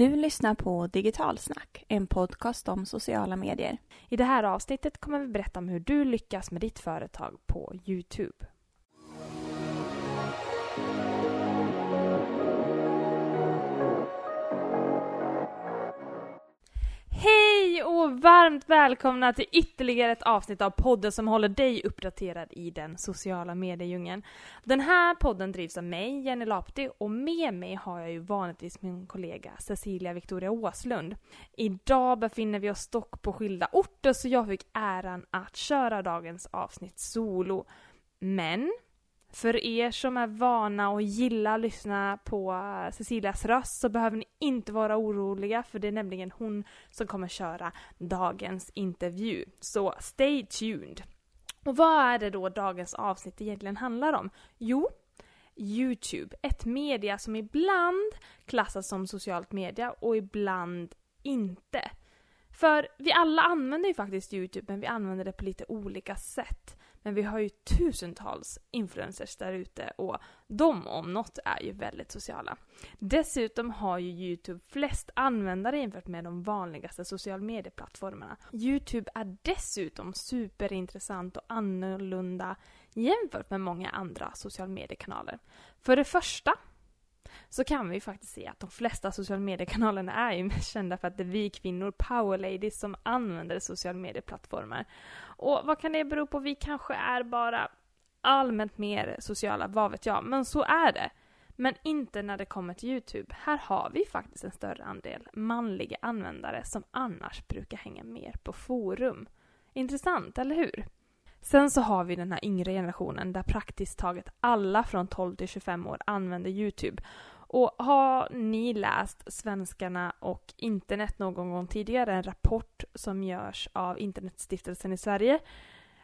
Du lyssnar på Digitalsnack, en podcast om sociala medier. I det här avsnittet kommer vi berätta om hur du lyckas med ditt företag på Youtube. Hej och varmt välkomna till ytterligare ett avsnitt av podden som håller dig uppdaterad i den sociala mediedjungeln. Den här podden drivs av mig, Jenny Lapti, och med mig har jag ju vanligtvis min kollega Cecilia Victoria Åslund. Idag befinner vi oss dock på skilda orter så jag fick äran att köra dagens avsnitt solo. Men för er som är vana och gillar att lyssna på eh, Cecilias röst så behöver ni inte vara oroliga för det är nämligen hon som kommer köra dagens intervju. Så stay tuned! Och vad är det då dagens avsnitt egentligen handlar om? Jo, Youtube. Ett media som ibland klassas som socialt media och ibland inte. För vi alla använder ju faktiskt Youtube men vi använder det på lite olika sätt. Men vi har ju tusentals influencers där ute och de om något är ju väldigt sociala. Dessutom har ju Youtube flest användare jämfört med de vanligaste social medieplattformarna. Youtube är dessutom superintressant och annorlunda jämfört med många andra social mediekanaler. För det första så kan vi faktiskt se att de flesta sociala mediekanalerna är ju mest kända för att det är vi kvinnor, power ladies, som använder sociala medieplattformar. Och vad kan det bero på? Vi kanske är bara allmänt mer sociala, vad vet jag, men så är det. Men inte när det kommer till Youtube. Här har vi faktiskt en större andel manliga användare som annars brukar hänga mer på forum. Intressant, eller hur? Sen så har vi den här yngre generationen där praktiskt taget alla från 12 till 25 år använder Youtube. Och har ni läst Svenskarna och internet någon gång tidigare, en rapport som görs av Internetstiftelsen i Sverige,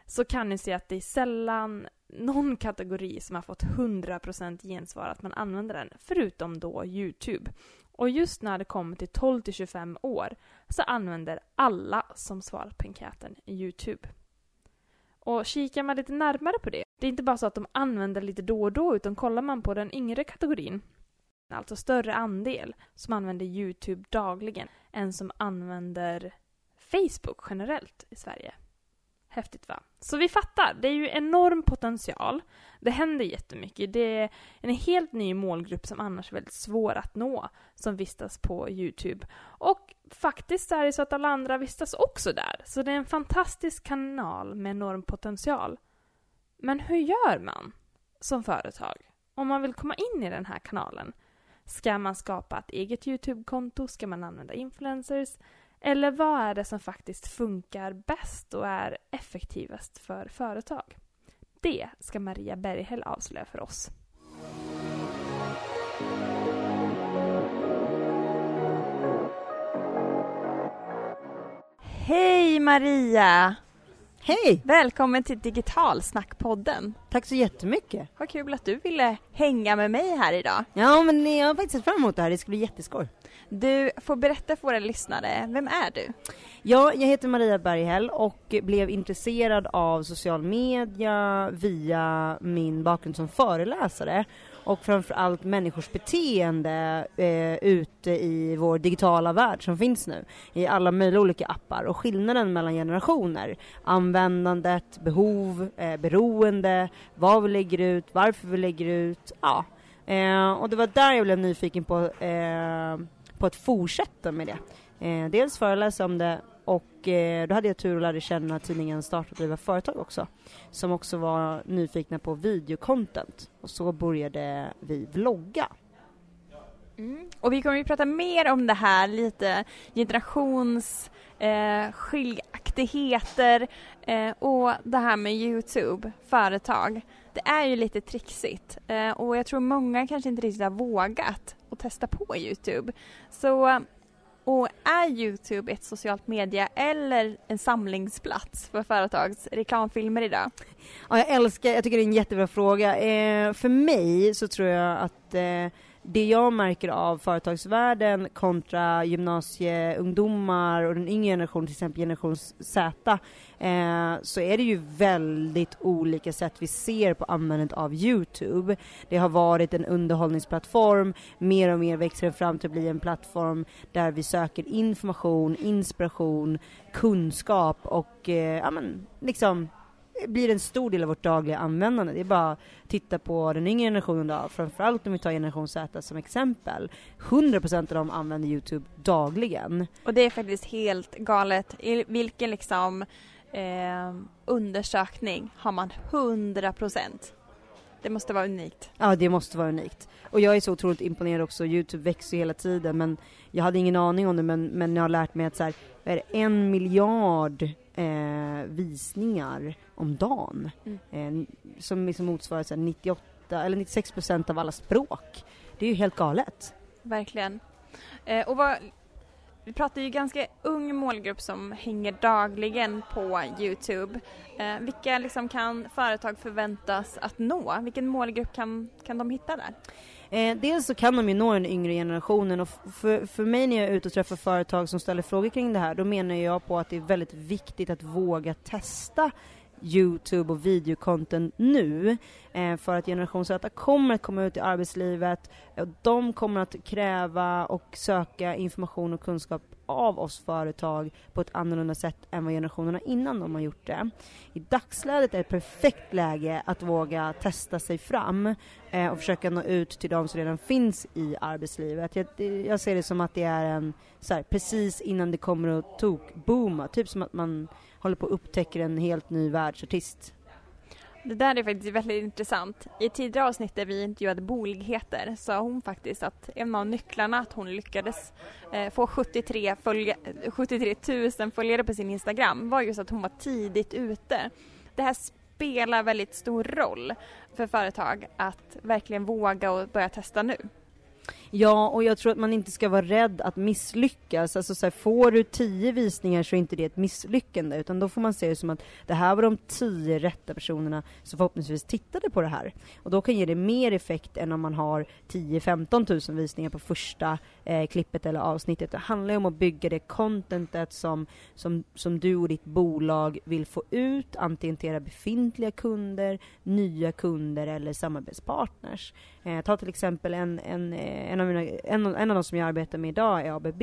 så kan ni se att det är sällan någon kategori som har fått 100% gensvar att man använder den, förutom då Youtube. Och just när det kommer till 12 till 25 år så använder alla som svarat på enkäten Youtube. Och kikar man lite närmare på det, det är inte bara så att de använder lite då och då, utan kollar man på den yngre kategorin, alltså större andel som använder Youtube dagligen än som använder Facebook generellt i Sverige. Häftigt va? Så vi fattar, det är ju enorm potential. Det händer jättemycket. Det är en helt ny målgrupp som annars är väldigt svår att nå som vistas på Youtube. Och faktiskt är det så att alla andra vistas också där. Så det är en fantastisk kanal med enorm potential. Men hur gör man som företag om man vill komma in i den här kanalen? Ska man skapa ett eget Youtube-konto? Ska man använda influencers? Eller vad är det som faktiskt funkar bäst och är effektivast för företag? Det ska Maria Berghäll avslöja för oss. Hej Maria! Hej! Välkommen till Digitalsnackpodden. Tack så jättemycket. Vad kul att du ville hänga med mig här idag. Ja, men jag har faktiskt sett fram emot det här. Det ska bli jätteskoj. Du får berätta för våra lyssnare, vem är du? Ja, jag heter Maria Berghäll och blev intresserad av social media via min bakgrund som föreläsare och framförallt människors beteende eh, ute i vår digitala värld som finns nu. I alla möjliga olika appar. Och skillnaden mellan generationer, användandet, behov, eh, beroende, vad vi lägger ut, varför vi lägger ut, ja. Eh, och det var där jag blev nyfiken på, eh, på att fortsätta med det. Eh, dels föreläsa om det och eh, då hade jag tur och lärde känna tidningen Starta och driva företag också, som också var nyfikna på videocontent. Och så började vi vlogga. Mm. Och vi kommer ju prata mer om det här, lite generationsskiljaktigheter eh, eh, och det här med Youtube, företag. Det är ju lite trixigt eh, och jag tror många kanske inte riktigt har vågat att testa på Youtube. Så och är Youtube ett socialt media eller en samlingsplats för företags reklamfilmer idag? Ja, jag älskar, jag tycker det är en jättebra fråga. Eh, för mig så tror jag att eh, det jag märker av företagsvärlden kontra gymnasieungdomar och den yngre generationen, till exempel generation Z, eh, så är det ju väldigt olika sätt vi ser på användandet av Youtube. Det har varit en underhållningsplattform, mer och mer växer den fram till att bli en plattform där vi söker information, inspiration, kunskap och eh, ja men liksom blir en stor del av vårt dagliga användande. Det är bara att titta på den yngre generationen då, framförallt om vi tar generation Z som exempel. 100% av dem använder Youtube dagligen. Och det är faktiskt helt galet. I vilken liksom eh, undersökning har man 100%? Det måste vara unikt. Ja, det måste vara unikt. Och jag är så otroligt imponerad också. Youtube växer hela tiden, men jag hade ingen aning om det, men, men jag har lärt mig att så här, är det en miljard eh, visningar om dagen, mm. eh, som liksom motsvarar så här, 98 eller 96 procent av alla språk. Det är ju helt galet. Verkligen. Eh, och vad, vi pratar ju ganska ung målgrupp som hänger dagligen på Youtube. Eh, vilka liksom kan företag förväntas att nå? Vilken målgrupp kan, kan de hitta där? Eh, dels så kan de ju nå den yngre generationen och för, för mig när jag är ute och träffar företag som ställer frågor kring det här, då menar jag på att det är väldigt viktigt att våga testa Youtube och videokontent nu. Eh, för att generation Z kommer att komma ut i arbetslivet och de kommer att kräva och söka information och kunskap av oss företag på ett annorlunda sätt än vad generationerna innan de har gjort det. I dagsläget är det ett perfekt läge att våga testa sig fram eh, och försöka nå ut till de som redan finns i arbetslivet. Jag, jag ser det som att det är en, så här, precis innan det kommer att tok-booma, typ som att man håller på att upptäcka en helt ny världsartist. Det där är faktiskt väldigt intressant. I tidigare avsnitt där vi intervjuade boligheter sa hon faktiskt att en av nycklarna att hon lyckades eh, få 73, följa, 73 000 följare på sin Instagram var just att hon var tidigt ute. Det här spelar väldigt stor roll för företag att verkligen våga och börja testa nu. Ja, och jag tror att man inte ska vara rädd att misslyckas. Alltså så här, får du tio visningar så är inte det ett misslyckande, utan då får man se det som att det här var de tio rätta personerna som förhoppningsvis tittade på det här. Och då kan ge det mer effekt än om man har 10-15 000 visningar på första eh, klippet eller avsnittet. Det handlar ju om att bygga det contentet som, som, som du och ditt bolag vill få ut, antingen till era befintliga kunder, nya kunder eller samarbetspartners. Eh, ta till exempel en, en, eh, en, av mina, en, en av de som jag arbetar med idag är ABB.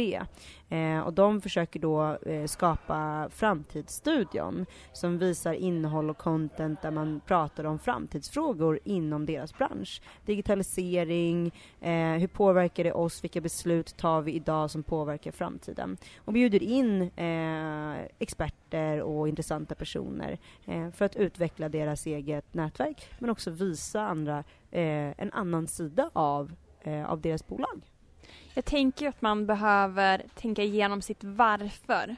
Eh, och de försöker då eh, skapa Framtidsstudion som visar innehåll och content där man pratar om framtidsfrågor inom deras bransch. Digitalisering, eh, hur påverkar det oss, vilka beslut tar vi idag som påverkar framtiden? Och bjuder in eh, experter och intressanta personer eh, för att utveckla deras eget nätverk men också visa andra eh, en annan sida av, eh, av deras bolag. Jag tänker att man behöver tänka igenom sitt varför.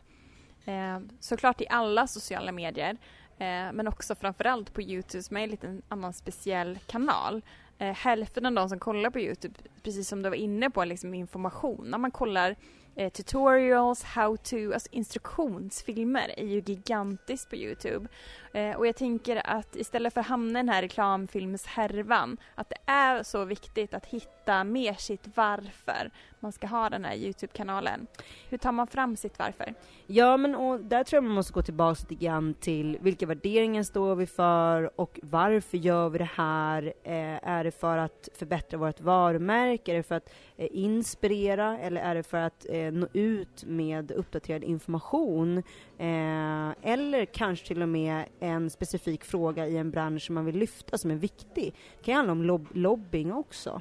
Eh, såklart i alla sociala medier, eh, men också framförallt på Youtube som är en liten annan speciell kanal. Eh, hälften av de som kollar på Youtube, precis som du var inne på, liksom information. När man kollar eh, tutorials, how to, alltså instruktionsfilmer är ju gigantiskt på Youtube. Eh, och jag tänker att istället för att hamna i den här reklamfilmshärvan, att det är så viktigt att hitta mer sitt varför man ska ha den här Youtube-kanalen. Hur tar man fram sitt varför? Ja, men och där tror jag man måste gå tillbaka lite grann till vilka värderingar står vi för och varför gör vi det här? Eh, är det för att förbättra vårt varumärke? Är det för att eh, inspirera? Eller är det för att eh, nå ut med uppdaterad information? Eh, eller kanske till och med en specifik fråga i en bransch som man vill lyfta som är viktig. Det kan ju handla om lob lobbying också.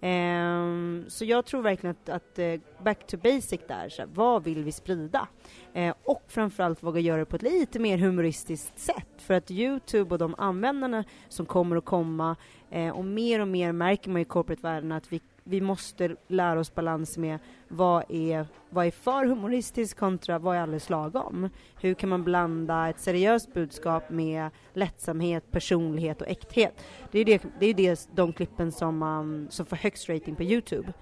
Um, så jag tror verkligen att, att uh, back to basic där, så här, vad vill vi sprida? Uh, och framförallt våga göra det på ett lite mer humoristiskt sätt. För att Youtube och de användarna som kommer att komma, uh, och mer och mer märker man i corporate-världen att vi vi måste lära oss balans med vad är, vad är för humoristiskt kontra vad är alldeles lagom? Hur kan man blanda ett seriöst budskap med lättsamhet, personlighet och äkthet? Det är, det, det är det, de klippen som, man, som får högst rating på Youtube.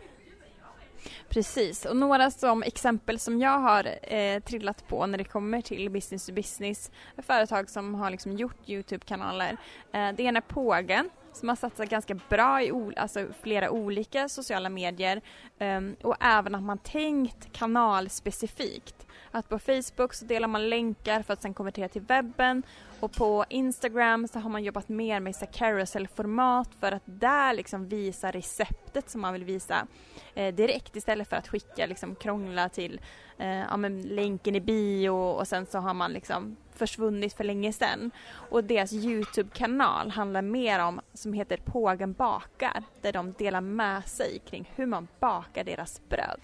Precis, och några som exempel som jag har eh, trillat på när det kommer till business to business, företag som har liksom gjort Youtube-kanaler. Eh, det ena är Pågen som har satsat ganska bra i ol- alltså flera olika sociala medier um, och även att man tänkt kanalspecifikt. Att på Facebook så delar man länkar för att sen konvertera till webben och på Instagram så har man jobbat mer med carousel-format för att där liksom visa receptet som man vill visa eh, direkt istället för att skicka liksom krångla till eh, ja, men länken i bio och sen så har man liksom försvunnit för länge sedan. Och deras Youtube-kanal handlar mer om, som heter Pågen bakar, där de delar med sig kring hur man bakar deras bröd.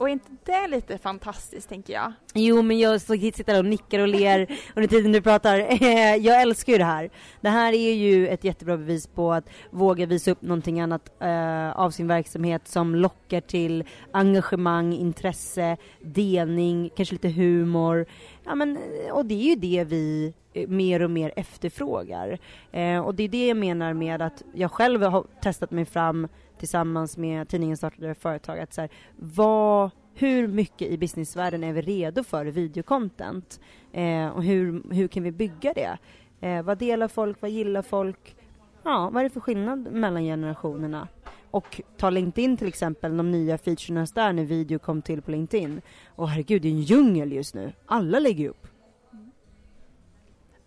Och är inte det lite fantastiskt tänker jag? Jo men jag sitter och nickar och ler under tiden du pratar. jag älskar ju det här. Det här är ju ett jättebra bevis på att våga visa upp någonting annat uh, av sin verksamhet som lockar till engagemang, intresse, delning, kanske lite humor. Ja men, och det är ju det vi eh, mer och mer efterfrågar. Uh, och det är det jag menar med att jag själv har testat mig fram tillsammans med tidningen startade företag att så här, vad, hur mycket i businessvärlden är vi redo för videocontent? Eh, och hur, hur kan vi bygga det? Eh, vad delar folk? Vad gillar folk? Ja, vad är det för skillnad mellan generationerna? Och ta LinkedIn till exempel, de nya featurena där när video kom till på LinkedIn. Och herregud, det är en djungel just nu. Alla lägger upp.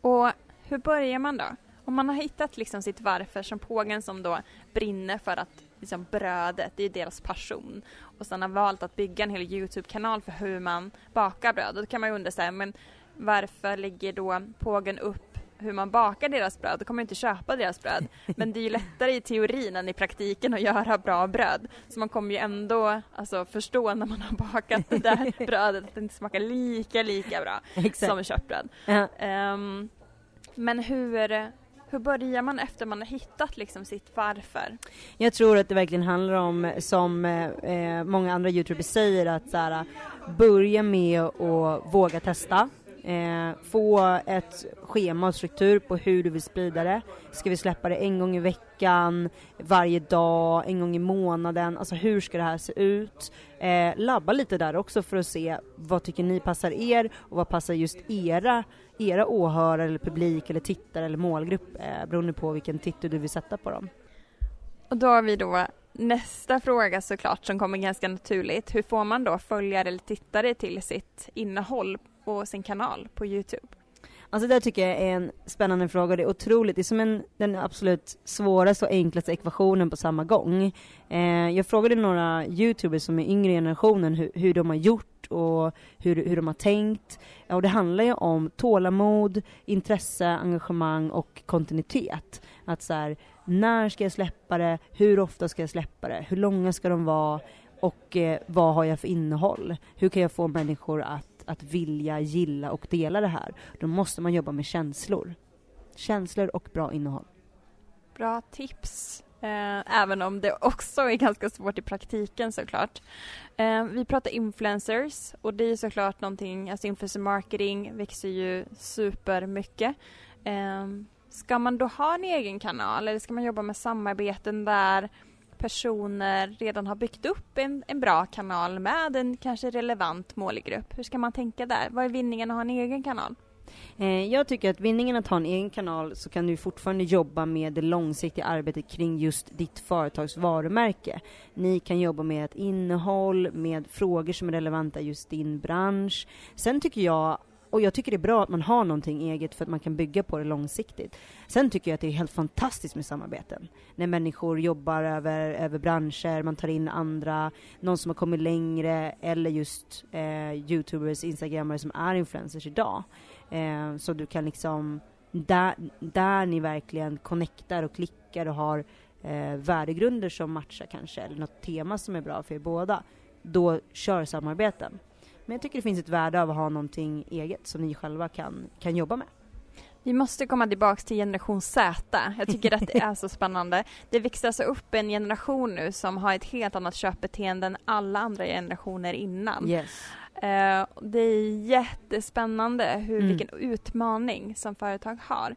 Och hur börjar man då? Om man har hittat liksom sitt varför som pågen som då brinner för att liksom brödet, det är deras passion. Och sen har valt att bygga en hel Youtube-kanal för hur man bakar bröd. då kan man ju undra här, men varför lägger då pågen upp hur man bakar deras bröd, då kommer man inte köpa deras bröd. Men det är ju lättare i teorin än i praktiken att göra bra bröd. Så man kommer ju ändå alltså, förstå när man har bakat det där brödet att det inte smakar lika, lika bra Exakt. som köttbröd. Uh -huh. um, men hur, hur börjar man efter man har hittat liksom sitt varför? Jag tror att det verkligen handlar om, som eh, eh, många andra youtubers säger, att så här, börja med att våga testa. Eh, få ett schema och struktur på hur du vill sprida det. Ska vi släppa det en gång i veckan, varje dag, en gång i månaden? Alltså hur ska det här se ut? Eh, labba lite där också för att se vad tycker ni passar er och vad passar just era era åhörare eller publik eller tittare eller målgrupp eh, beroende på vilken titel du vill sätta på dem. Och då har vi då nästa fråga såklart som kommer ganska naturligt. Hur får man då följare eller tittare till sitt innehåll och sin kanal på Youtube? Alltså det tycker jag är en spännande fråga. Det är otroligt, det är som en, den absolut svåraste och enklaste ekvationen på samma gång. Eh, jag frågade några youtubers som är yngre generationen hur, hur de har gjort och hur, hur de har tänkt. Och det handlar ju om tålamod, intresse, engagemang och kontinuitet. Att så här, när ska jag släppa det? Hur ofta ska jag släppa det? Hur långa ska de vara? Och eh, vad har jag för innehåll? Hur kan jag få människor att, att vilja, gilla och dela det här? Då måste man jobba med känslor. Känslor och bra innehåll. Bra tips. Eh, även om det också är ganska svårt i praktiken såklart. Eh, vi pratar influencers och det är såklart någonting, alltså influencer marketing växer ju supermycket. Eh, ska man då ha en egen kanal eller ska man jobba med samarbeten där personer redan har byggt upp en, en bra kanal med en kanske relevant målgrupp? Hur ska man tänka där? Vad är vinningen att ha en egen kanal? Eh, jag tycker att vinningen att ha en egen kanal så kan du fortfarande jobba med det långsiktiga arbetet kring just ditt företags varumärke. Ni kan jobba med ett innehåll, med frågor som är relevanta just din bransch. Sen tycker jag och jag tycker det är bra att man har någonting eget för att man kan bygga på det långsiktigt. Sen tycker jag att det är helt fantastiskt med samarbeten. När människor jobbar över, över branscher, man tar in andra, någon som har kommit längre eller just eh, youtubers, instagrammare som är influencers idag. Eh, så du kan liksom, där, där ni verkligen connectar och klickar och har eh, värdegrunder som matchar kanske, eller något tema som är bra för er båda, då kör samarbeten. Men jag tycker det finns ett värde av att ha någonting eget som ni själva kan, kan jobba med. Vi måste komma tillbaks till generation Z. Jag tycker att det är så spännande. Det växer alltså upp en generation nu som har ett helt annat köpbeteende än alla andra generationer innan. Yes. Uh, det är jättespännande hur, mm. vilken utmaning som företag har.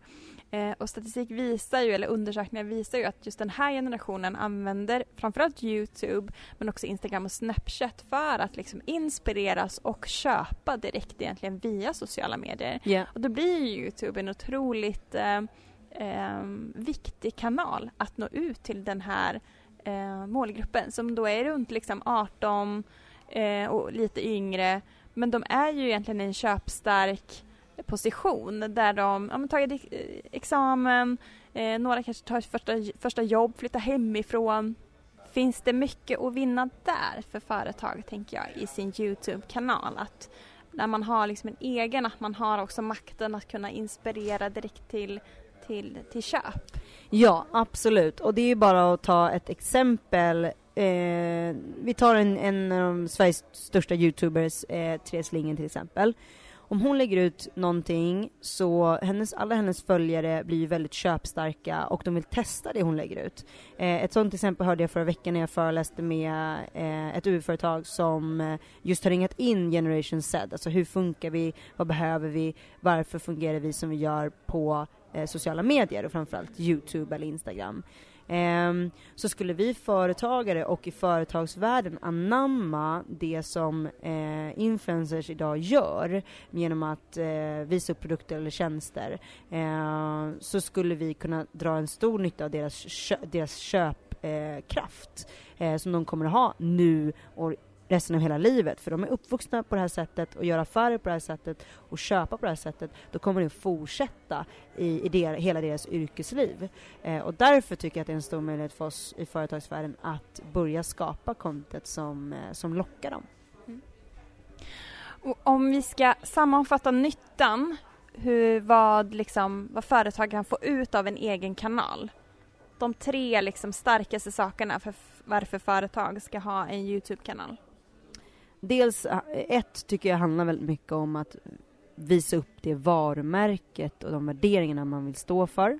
Uh, och statistik visar ju, eller undersökningar visar ju att just den här generationen använder framförallt Youtube men också Instagram och Snapchat för att liksom inspireras och köpa direkt egentligen via sociala medier. Yeah. Och då blir ju Youtube en otroligt uh, eh, viktig kanal att nå ut till den här eh, målgruppen som då är runt liksom 18 eh, och lite yngre. Men de är ju egentligen en köpstark position där de har tagit examen, eh, några kanske tar första, första jobb, flyttar hemifrån. Finns det mycket att vinna där för företag, tänker jag, i sin Youtube-kanal? Att när man har liksom en egen, att man har också makten att kunna inspirera direkt till, till, till köp. Ja, absolut. Och det är ju bara att ta ett exempel. Eh, vi tar en, en av Sveriges största Youtubers, eh, Therese Lingen till exempel om hon lägger ut någonting så hennes, alla hennes följare blir väldigt köpstarka och de vill testa det hon lägger ut. Eh, ett sånt exempel hörde jag förra veckan när jag föreläste med eh, ett UF-företag som eh, just har ringat in Generation Z, alltså hur funkar vi, vad behöver vi, varför fungerar vi som vi gör på eh, sociala medier och framförallt Youtube eller Instagram. Ehm, så skulle vi företagare och i företagsvärlden anamma det som eh, influencers idag gör genom att eh, visa upp produkter eller tjänster. Ehm, så skulle vi kunna dra en stor nytta av deras, kö deras köpkraft eh, som de kommer att ha nu och resten av hela livet. För de är uppvuxna på det här sättet och gör affärer på det här sättet och köpa på det här sättet. Då kommer det att fortsätta i, i der, hela deras yrkesliv. Eh, och därför tycker jag att det är en stor möjlighet för oss i företagsvärlden att börja skapa content som, eh, som lockar dem. Mm. Och om vi ska sammanfatta nyttan, hur, vad, liksom, vad företag kan få ut av en egen kanal. De tre liksom, starkaste sakerna för varför företag ska ha en Youtube-kanal dels, eh, ett tycker jag handlar väldigt mycket om att visa upp det varumärket och de värderingarna man vill stå för.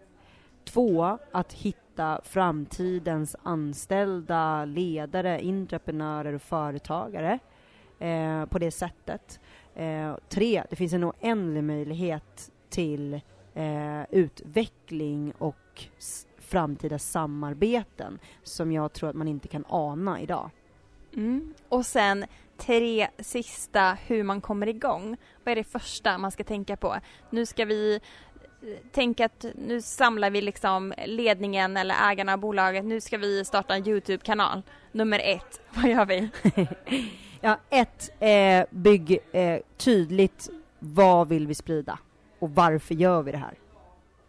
Två, att hitta framtidens anställda, ledare, entreprenörer och företagare eh, på det sättet. Eh, tre, det finns en oändlig möjlighet till eh, utveckling och framtida samarbeten som jag tror att man inte kan ana idag. Mm. Och sen tre sista hur man kommer igång. Vad är det första man ska tänka på? Nu ska vi eh, tänka att nu samlar vi liksom ledningen eller ägarna av bolaget. Nu ska vi starta en Youtube-kanal. Nummer ett, vad gör vi? ja, ett, eh, bygg eh, tydligt vad vill vi sprida och varför gör vi det här?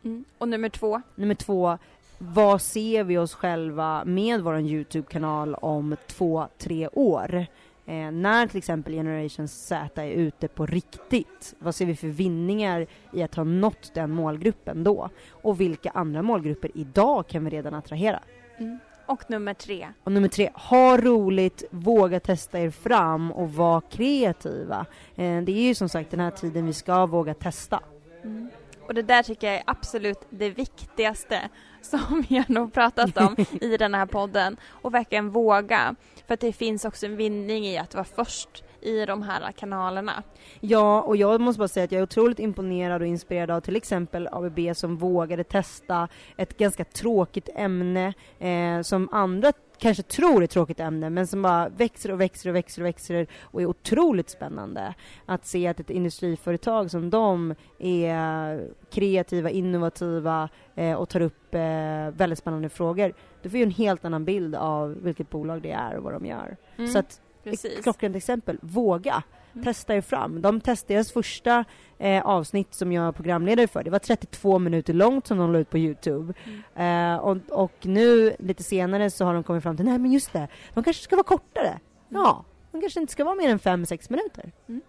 Mm. Och nummer två? Nummer två, vad ser vi oss själva med vår Youtube-kanal om två, tre år? Eh, när till exempel Generation Z är ute på riktigt, vad ser vi för vinningar i att ha nått den målgruppen då? Och vilka andra målgrupper idag kan vi redan attrahera? Mm. Och nummer tre? Och nummer tre, ha roligt, våga testa er fram och var kreativa. Eh, det är ju som sagt den här tiden vi ska våga testa. Mm. Och det där tycker jag är absolut det viktigaste som vi har nog pratat om i den här podden och verkligen våga. För att det finns också en vinning i att vara först i de här kanalerna. Ja, och jag måste bara säga att jag är otroligt imponerad och inspirerad av till exempel ABB som vågade testa ett ganska tråkigt ämne eh, som andra kanske tror är ett tråkigt ämne men som bara växer och växer och växer och växer och är otroligt spännande. Att se att ett industriföretag som de är kreativa, innovativa eh, och tar upp eh, väldigt spännande frågor. Du får ju en helt annan bild av vilket bolag det är och vad de gör. Mm. Så att Precis. klockrent exempel, våga. Mm. Testa er fram. De testade deras första eh, avsnitt som jag är programledare för. Det var 32 minuter långt som de la ut på Youtube. Mm. Eh, och, och, nu lite senare så har de kommit fram till, nej men just det, de kanske ska vara kortare. Mm. Ja, de kanske inte ska vara mer än 5-6 minuter. Mm.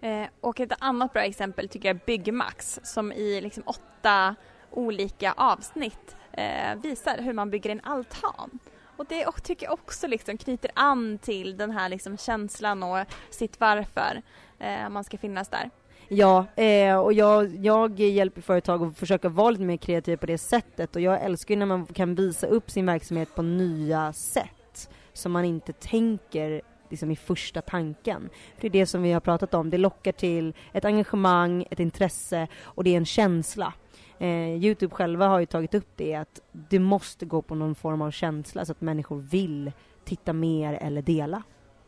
Eh, och ett annat bra exempel tycker jag är Byggmax som i liksom åtta olika avsnitt eh, visar hur man bygger en altan. Och det och, tycker jag också liksom knyter an till den här liksom känslan och sitt varför eh, man ska finnas där. Ja, eh, och jag, jag hjälper företag att försöka vara lite mer kreativa på det sättet och jag älskar ju när man kan visa upp sin verksamhet på nya sätt som man inte tänker liksom i första tanken. För det är det som vi har pratat om, det lockar till ett engagemang, ett intresse och det är en känsla. Eh, Youtube själva har ju tagit upp det att det måste gå på någon form av känsla så att människor vill titta mer eller dela.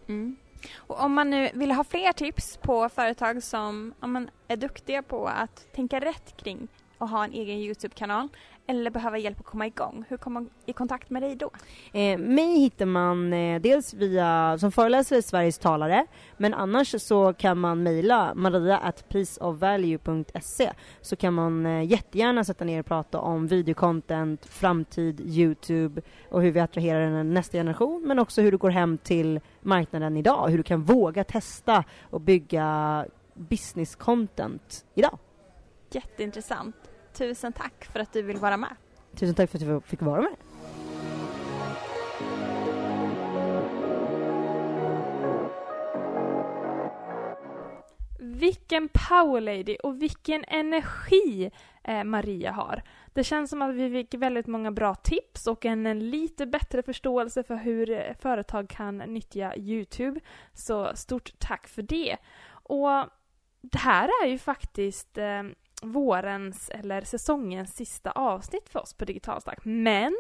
Mm. Och om man nu vill ha fler tips på företag som man, är duktiga på att tänka rätt kring och ha en egen Youtube-kanal eller behöver hjälp att komma igång, hur kommer man i kontakt med dig då? Eh, mig hittar man eh, dels via, som föreläsare i Sveriges talare, men annars så kan man mejla maria at priceofvalue.se så kan man eh, jättegärna sätta ner och prata om videocontent, framtid, Youtube och hur vi attraherar nästa generation, men också hur du går hem till marknaden idag, hur du kan våga testa och bygga business content idag. Jätteintressant. Tusen tack för att du vill vara med. Tusen tack för att du fick vara med. Vilken powerlady och vilken energi eh, Maria har. Det känns som att vi fick väldigt många bra tips och en, en lite bättre förståelse för hur eh, företag kan nyttja Youtube. Så stort tack för det. Och det här är ju faktiskt eh, vårens eller säsongens sista avsnitt för oss på Digitalstack. Men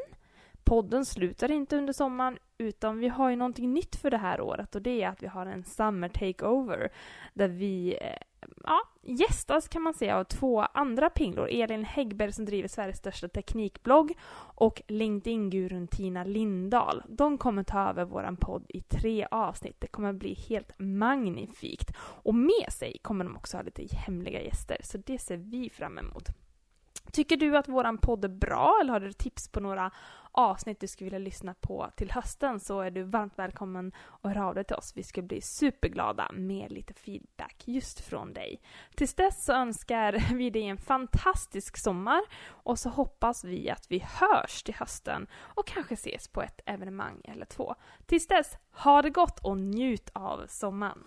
podden slutar inte under sommaren utan vi har ju någonting nytt för det här året och det är att vi har en Summer Takeover där vi eh, ja, gästas kan man säga av två andra pinglor. Elin Häggberg som driver Sveriges största teknikblogg och LinkedIn-gurun Tina Lindahl. De kommer ta över våran podd i tre avsnitt. Det kommer bli helt magnifikt. Och med sig kommer de också ha lite hemliga gäster, så det ser vi fram emot. Tycker du att våran podd är bra eller har du tips på några avsnitt du skulle vilja lyssna på till hösten så är du varmt välkommen att höra av dig till oss. Vi ska bli superglada med lite feedback just från dig. Tills dess så önskar vi dig en fantastisk sommar och så hoppas vi att vi hörs till hösten och kanske ses på ett evenemang eller två. Tills dess, ha det gott och njut av sommaren!